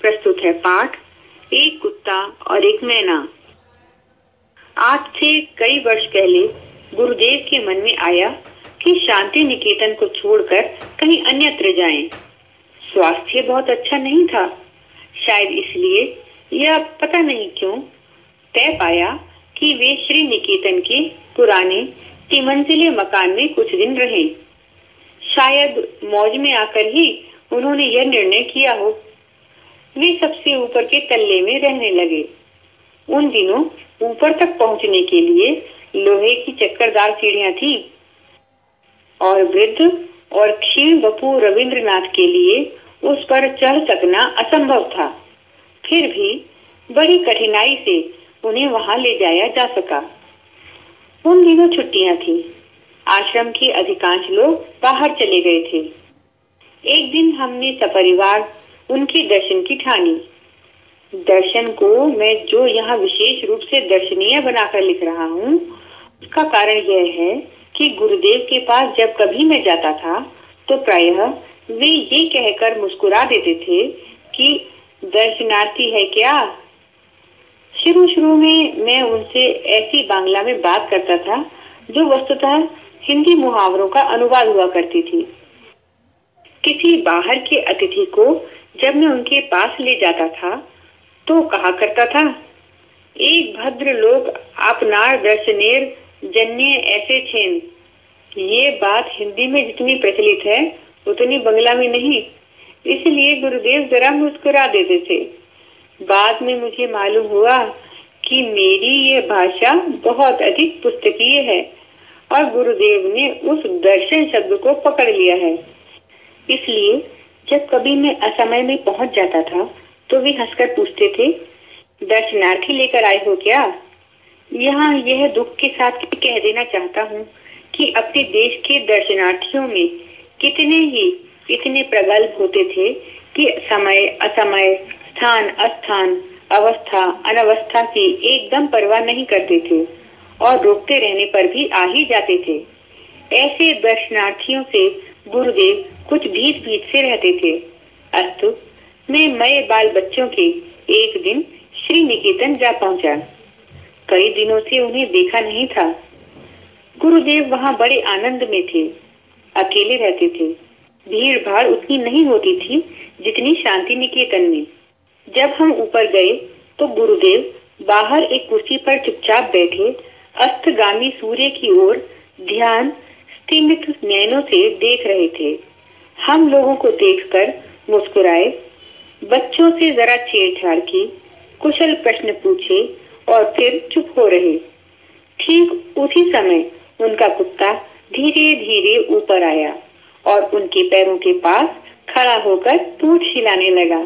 प्रस्तुत है पाठ, एक कुत्ता और एक मैना। आज से कई वर्ष पहले गुरुदेव के मन में आया कि शांति निकेतन को छोड़कर कहीं अन्यत्र जाएँ। स्वास्थ्य बहुत अच्छा नहीं था। शायद इसलिए यह पता नहीं क्यों तय पाया कि वे श्री निकेतन के पुराने तिमंजिले मकान में कुछ दिन रहे। शायद मौज में आकर ही उन्होंने यह निर्णय किया हो वे सबसे ऊपर के तल्ले में रहने लगे। उन दिनों ऊपर तक पहुँचने के लिए लोहे की चक्करदार सीढ़ियाँ थी और वृद्ध और क्षीण बपू रविंद्रनाथ के लिए उस पर चढ़ सकना असंभव था। फिर भी बड़ी कठिनाई से उन्हें वहाँ ले जाया जा सका। उन दिनों छुट्टियाँ थी। आश्रम के अधिकांश लोग बाहर चले गए थे। एक दिन हमने सपरिवार उनके दर्शन की ठानी। दर्शन को मैं जो यहाँ विशेष रूप से दर्शनीय बनाकर लिख रहा हूँ, उसका कारण यह है कि गुरुदेव के पास जब कभी मैं जाता था तो प्रायः वे ये कहकर मुस्कुरा देते थे कि, दर्शनार्थी है क्या? शुरू शुरू में मैं उनसे ऐसी बांग्ला में बात करता था, जो वस्तुतः हिंदी मुहावरों का अनुवाद हुआ करती थी। किसी बाहर के अतिथि को जब मैं उनके पास ले जाता था तो कहा करता था, एक भद्र लोग अपनार दर्शनेर जन्य ऐसे छेन। ये बात हिंदी में जितनी प्रचलित है, उतनी बंगला में नहीं। इसलिए गुरुदेव जरा मुस्कुरा देते थे। बाद में मुझे मालूम हुआ कि मेरी ये भाषा बहुत अधिक पुस्तकीय है, और गुरुदेव ने उस दर्शन शब्द को पकड़ लिया है। इसलिए जब कभी मैं असमय में पहुँच जाता था तो वे हंसकर पूछते थे दर्शनार्थी लेकर आए हो क्या? यहाँ यह दुख के साथ कह देना चाहता हूँ कि अपने देश के दर्शनार्थियों में कितने ही इतने प्रगल्भ होते थे कि समय, असमय, स्थान, अस्थान, अवस्था, अनवस्था की एकदम परवाह नहीं करते थे और रोकते रहने पर भी आ ही जाते थे। ऐसे दर्शनार्थियों से गुरुदेव कुछ भीत भीत से रहते थे। अस्तु, मैं मय बाल बच्चों के एक दिन श्री निकेतन जा पहुँचा। कई दिनों से उन्हें देखा नहीं था। गुरुदेव वहाँ बड़े आनंद में थे। अकेले रहते थे। भीड़ भाड़ उतनी नहीं होती थी जितनी शांति निकेतन में। जब हम ऊपर गए तो गुरुदेव बाहर एक कुर्सी पर चुपचाप बैठे, अस्तगामी सूर्य की ओर ध्यान स्थिमित नैनों से देख रहे थे। हम लोगों को देखकर मुस्कुराए। बच्चों से जरा छेड़छाड़ की, कुशल प्रश्न पूछे और फिर चुप हो रहे। ठीक उसी समय उनका कुत्ता धीरे धीरे ऊपर आया और उनके पैरों के पास खड़ा होकर पूछ हिलाने लगा।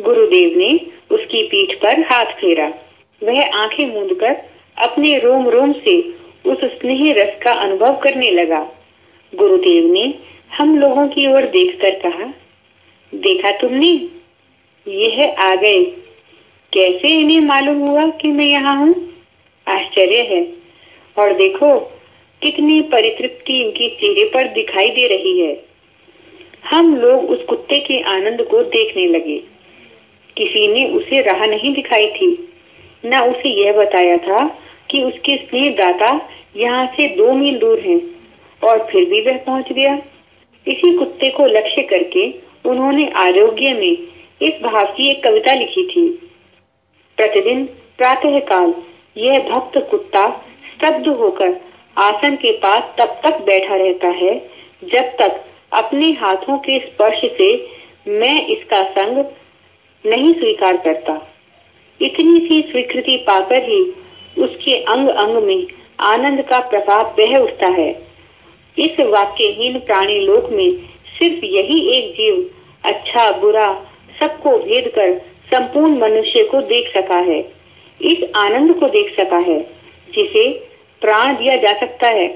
गुरुदेव ने उसकी पीठ पर हाथ फेरा। वह आँखें मूंदकर अपने रोम रोम से उस स्नेह रस का अनुभव करने लगा। गुरुदेव ने हम लोगों की ओर देखकर कहा, देखा तुमने? यह आ गए। कैसे इन्हें मालूम हुआ कि मैं यहाँ हूँ? आश्चर्य है। और देखो, कितनी परितृप्ति इनके चेहरे पर दिखाई दे रही है। हम लोग उस कुत्ते के आनंद को देखने लगे। किसी ने उसे राह नहीं दिखाई थी, न उसे यह बताया था कि उसके स्नेह दाता यहाँ से दो मील दूर हैं और फिर भी वह पहुँच गया। इसी कुत्ते को लक्ष्य करके उन्होंने आरोग्य में इस भाव की एक कविता लिखी थी। प्रतिदिन प्रातः काल यह भक्त कुत्ता स्तब्ध होकर आसन के पास तब तक बैठा रहता है, जब तक अपने हाथों के स्पर्श से मैं इसका संग नहीं स्वीकार करता। इतनी सी स्वीकृति पाकर ही उसके अंग अंग में आनंद का प्रभाव बह उठता है। इस वाक्यहीन प्राणी लोक में सिर्फ़ यही एक जीव अच्छा बुरा, सबको भेद कर संपूर्ण मनुष्य को देख सका है। इस आनंद को देख सका है, जिसे प्राण दिया जा सकता है,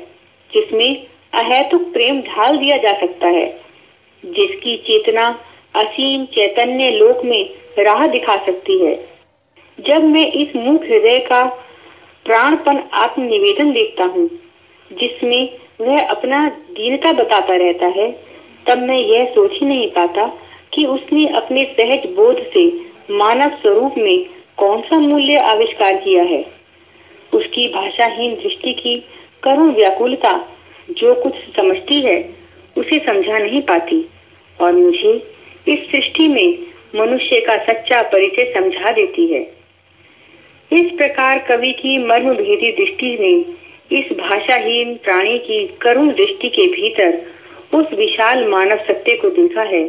जिसमें अहेतुक प्रेम ढाल दिया जा सकता है, जिसकी चेतना असीम चैतन्य लोक में राह दिखा सकती है। जब मैं इस मुख हृदय का प्राणपन आत्मनिवेदन देखता हूँ, जिसमें वह अपना दीनता बताता रहता है, तब मैं यह सोच ही नहीं पाता कि उसने अपने सहज बोध से मानव स्वरूप में कौन सा मूल्य आविष्कार किया है। उसकी भाषाहीन दृष्टि की करुण व्याकुलता जो कुछ समझती है, उसे समझा नहीं पाती, और मुझे इस सृष्टि में मनुष्य का सच्चा परिचय समझा देती है। इस प्रकार कवि की मर्म भेदी दृष्टि ने इस भाषाहीन प्राणी की करुण दृष्टि के भीतर उस विशाल मानव सत्य को देखा है,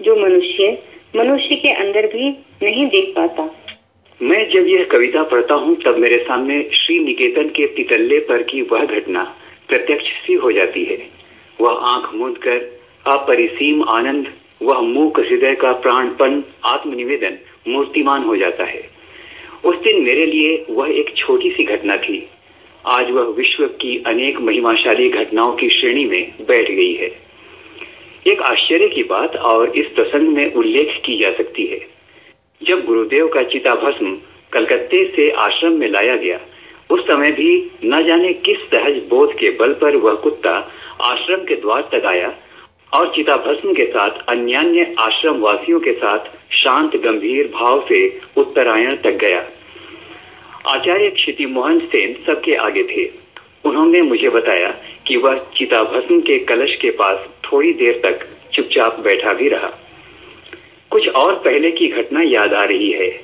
जो मनुष्य मनुष्य के अंदर भी नहीं देख पाता। मैं जब यह कविता पढ़ता हूँ, तब मेरे सामने श्री निकेतन के पितल्ले पर की वह घटना प्रत्यक्ष सी हो जाती है। वह आँख मूंद कर, अपरिसीम आनंद, वह मूक हृदय का प्राणपन, आत्मनिवेदन, मूर्तिमान हो जाता है। उस दिन मेरे लिए वह एक छोटी सी घटना थी। आज वह विश्व की अनेक महिमाशाली घटनाओं की श्रेणी में बैठ गई है। एक आश्चर्य की बात और इस प्रसंग में उल्लेख की जा सकती है। जब गुरुदेव का चिता भस्म कलकत्ते से आश्रम में लाया गया, उस समय भी न जाने किस सहज बोध के बल पर वह कुत्ता आश्रम के द्वार तक आया और चिता भस्म के साथ अन्य आश्रम वासियों के साथ शांत, गंभीर भाव से उत्तरायण तक गया। आचार्य क्षिति मोहन सेन सबके आगे थे। उन्होंने मुझे बताया कि वह चिता भस्म के कलश के पास थोड़ी देर तक चुपचाप बैठा भी रहा। कुछ और पहले की घटना याद आ रही है।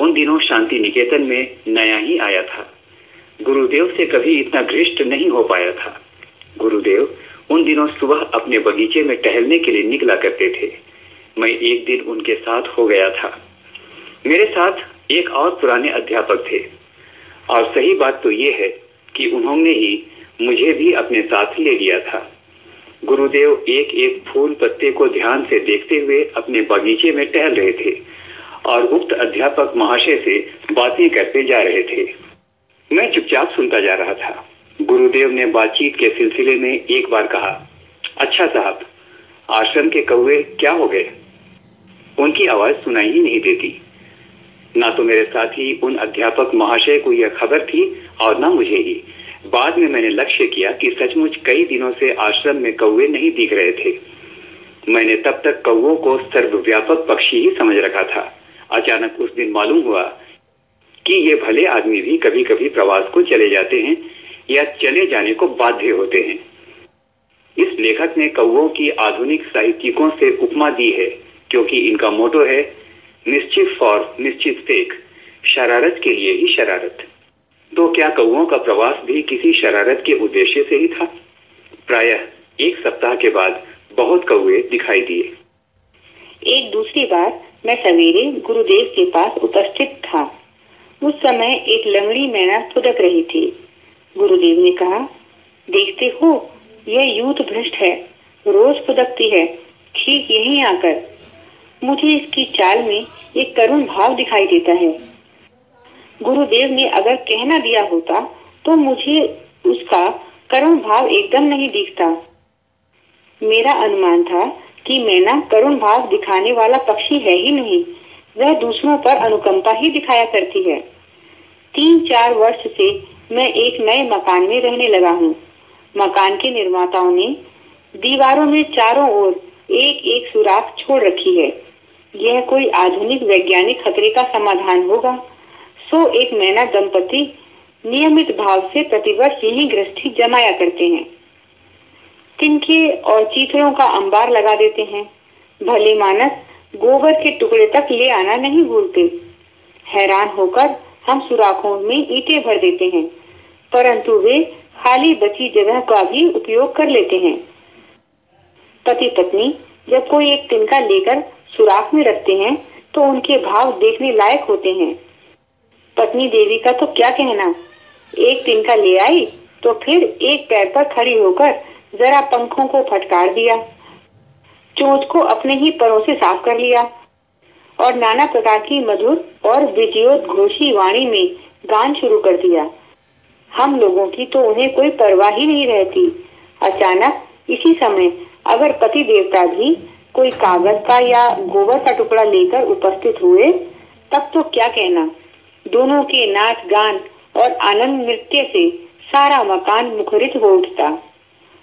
उन दिनों शांति निकेतन में नया ही आया था। गुरुदेव से कभी इतना घृष्ट नहीं हो पाया था। गुरुदेव उन दिनों सुबह अपने बगीचे में टहलने के लिए निकला करते थे। मैं एक दिन उनके साथ हो गया था। मेरे साथ एक और पुराने अध्यापक थे। और सही बात तो ये है कि उन्होंने ही मुझे भी अपने साथ ले लिया था। गुरुदेव एक एक फूल पत्ते को ध्यान से देखते हुए अपने बगीचे में टहल रहे थे और उक्त अध्यापक महाशय से बातें करते जा रहे थे। मैं चुपचाप सुनता जा रहा था। गुरुदेव ने बातचीत के सिलसिले में एक बार कहा अच्छा साहब, आश्रम के कौए क्या हो गए? उनकी आवाज़ सुनाई ही नहीं देती। ना तो मेरे साथी उन अध्यापक महाशय को यह खबर थी और ना मुझे ही। बाद में मैंने लक्ष्य किया कि सचमुच कई दिनों से आश्रम में कौवे नहीं दिख रहे थे। मैंने तब तक कौओं को सर्वव्यापक पक्षी ही समझ रखा था। अचानक उस दिन मालूम हुआ कि ये भले आदमी भी कभी कभी प्रवास को चले जाते हैं या चले जाने को बाध्य होते हैं। इस लेखक ने कौओं की आधुनिक साहित्यिकों से उपमा दी है, क्योंकि इनका मोटो है निश्चित फॉर, निश्चित फेक। शरारत के लिए ही शरारत। तो क्या कौओं का प्रवास भी किसी शरारत के उद्देश्य से ही था? प्रायः एक सप्ताह के बाद बहुत कौए दिखाई दिए। एक दूसरी बार मैं सवेरे गुरुदेव के पास उपस्थित था। उस समय एक लंगड़ी मैना फुदक रही थी। गुरुदेव ने कहा, देखते हो, यह यूथ भ्रष्ट है। रोज फुदकती है। ठीक यही आकर मुझे इसकी चाल में एक करुण भाव दिखाई देता है। गुरुदेव ने अगर कहना दिया होता तो मुझे उसका करुण भाव एकदम नहीं दिखता। मेरा अनुमान था कि मैना करुण भाव दिखाने वाला पक्षी है ही नहीं, वह दूसरों पर अनुकंपा ही दिखाया करती है। तीन चार वर्ष से मैं एक नए मकान में रहने लगा हूँ। मकान के निर्माताओं ने दीवारों में चारों ओर एक एक सुराख छोड़ रखी है। यह कोई आधुनिक वैज्ञानिक खतरे का समाधान होगा। सो एक मैना दंपति नियमित भाव से प्रतिवर्ष यही गृहस्थी जमाया करते हैं। तिनके और चीथड़ों का अंबार लगा देते हैं। भले मानस गोबर के टुकड़े तक ले आना नहीं भूलते। हैरान होकर हम सुराखों में ईटे भर देते हैं, परंतु वे खाली बची जगह का भी उपयोग कर लेते हैं। पति पत्नी जब कोई एक तिनका लेकर सुराख में रखते हैं तो उनके भाव देखने लायक होते हैं। पत्नी देवी का तो क्या कहना? एक तिनका ले आई तो फिर एक पैर पर खड़ी होकर जरा पंखों को फटकार दिया। चोच को अपने ही परों से साफ़ कर लिया। और नाना प्रकार की मधुर और विजयोद्घोषी वाणी में गान शुरू कर दिया। हम लोगों की तो उन्हें कोई परवाह ही नहीं रहती। अचानक, इसी समय, अगर पति देवता भी कोई कागज़ का या गोबर का टुकड़ा लेकर उपस्थित हुए, तब तो क्या कहना? दोनों के नाच, गान और आनंद नृत्य से सारा मकान मुखरित हो उठता।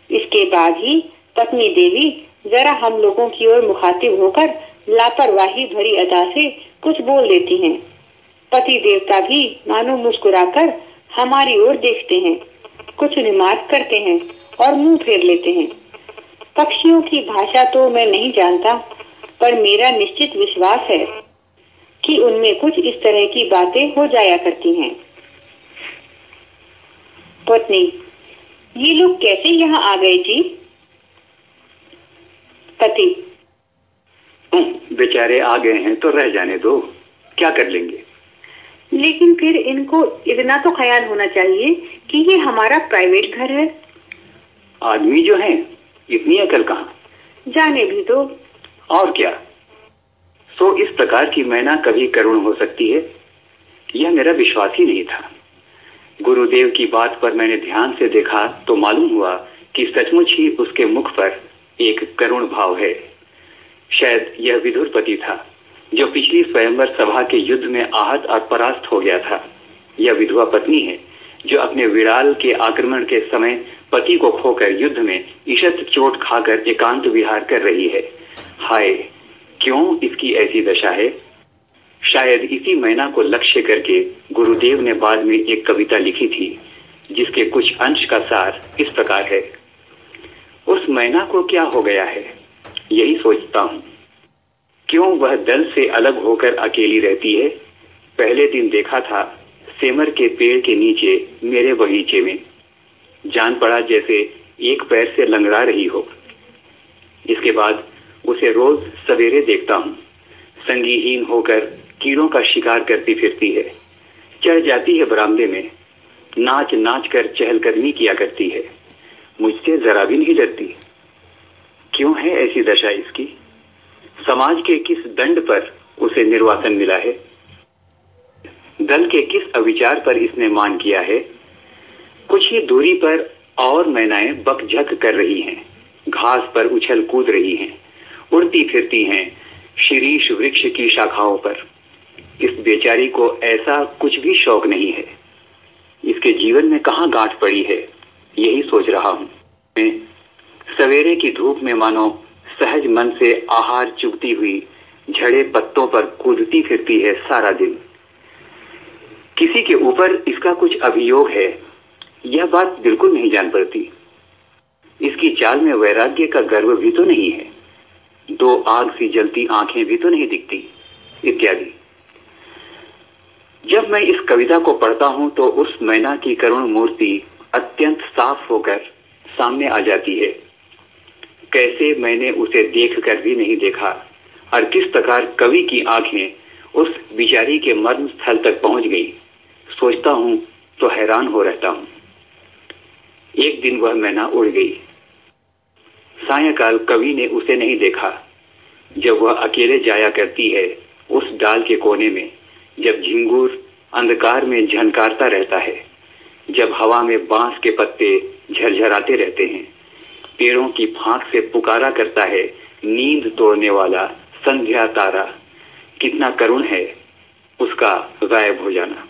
इसके बाद ही पत्नी देवी जरा हम लोगों की ओर मुखातिब होकर लापरवाही भरी अदा से कुछ बोल देती हैं। पति देवता भी मानो मुस्कुराकर हमारी ओर देखते हैं, कुछ रिमार्क करते हैं और मुँह फेर लेते हैं। पक्षियों की भाषा तो मैं नहीं जानता पर मेरा निश्चित विश्वास है कि उनमें कुछ इस तरह की बातें हो जाया करती हैं। पत्नी ये लोग कैसे यहाँ आ गए जी? पति बेचारे आ गए हैं तो रह जाने दो क्या कर लेंगे? लेकिन फिर इनको इतना तो ख्याल होना चाहिए कि ये हमारा प्राइवेट घर है। आदमी जो है इतनी अकल कहाँ जाने भी तो और क्या? सो इस प्रकार की मैना कभी करुण हो सकती है? यह मेरा विश्वास ही नहीं था। गुरुदेव की बात पर मैंने ध्यान से देखा तो मालूम हुआ कि सचमुच ही उसके मुख पर एक करुण भाव है। शायद यह विधुरपति था जो पिछली स्वयंवर सभा के युद्ध में आहत और परास्त हो गया था। यह विधवा पत्नी है। जो अपने विराल के आक्रमण के समय पति को खोकर युद्ध में ईशत चोट खाकर एकांत विहार कर रही है। हाय, क्यों इसकी ऐसी दशा है? शायद इसी मैना को लक्ष्य करके गुरुदेव ने बाद में एक कविता लिखी थी, जिसके कुछ अंश का सार इस प्रकार है। उस मैना को क्या हो गया है? यही सोचता हूँ। क्यों वह दल से अलग होकर अकेली रहती है? पहले दिन देखा था सेमर के पेड़ के नीचे, मेरे बगीचे में। जान पड़ा जैसे एक पैर से लंगड़ा रही हो। इसके बाद उसे रोज सवेरे देखता हूँ। संगीहीन होकर कीड़ों का शिकार करती फिरती है। चढ़ जाती है बरामदे में। नाच नाच कर चहलकदमी किया करती है। मुझसे जरा भी नहीं डरती। क्यों है ऐसी दशा इसकी? समाज के किस दंड पर उसे निर्वासन मिला है? दल के किस अविचार पर इसने मान किया है? कुछ ही दूरी पर और मैनाएँ बकझक कर रही हैं। घास पर उछल कूद रही हैं। उड़ती फिरती हैं शीरीष वृक्ष की शाखाओं पर। इस बेचारी को ऐसा कुछ भी शौक नहीं है। इसके जीवन में कहा गांठ पड़ी है, यही सोच रहा हूँ। मैं सवेरे की धूप में मानो सहज मन से आहार चुगती हुई झड़े पत्तों पर कूदती फिरती है सारा दिन। किसी के ऊपर इसका कुछ अभियोग है, यह बात बिल्कुल नहीं जान पड़ती। इसकी चाल में वैराग्य का गर्व भी तो नहीं है, दो आग सी जलती आँखें भी तो नहीं दिखती, इत्यादि। जब मैं इस कविता को पढ़ता हूँ तो उस मैना की करुण मूर्ति अत्यंत साफ़ होकर सामने आ जाती है। कैसे मैंने उसे देख कर भी नहीं देखा, और किस प्रकार कवि की आँखें उस बिचारी के मर्म स्थल तक पहुँच गई। सोचता हूँ तो हैरान हो रहता हूँ। एक दिन वह मैना उड़ गई। सायकाल कवि ने उसे नहीं देखा। जब वह अकेले जाया करती है, उस डाल के कोने में, जब झिंगूर अंधकार में झनकारता रहता है, जब हवा में बाँस के पत्ते झरझराते रहते हैं, पेड़ों की फांक से पुकारा करता है नींद तोड़ने वाला संध्या तारा। कितना करुण है उसका गायब हो जाना।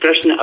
प्रश्न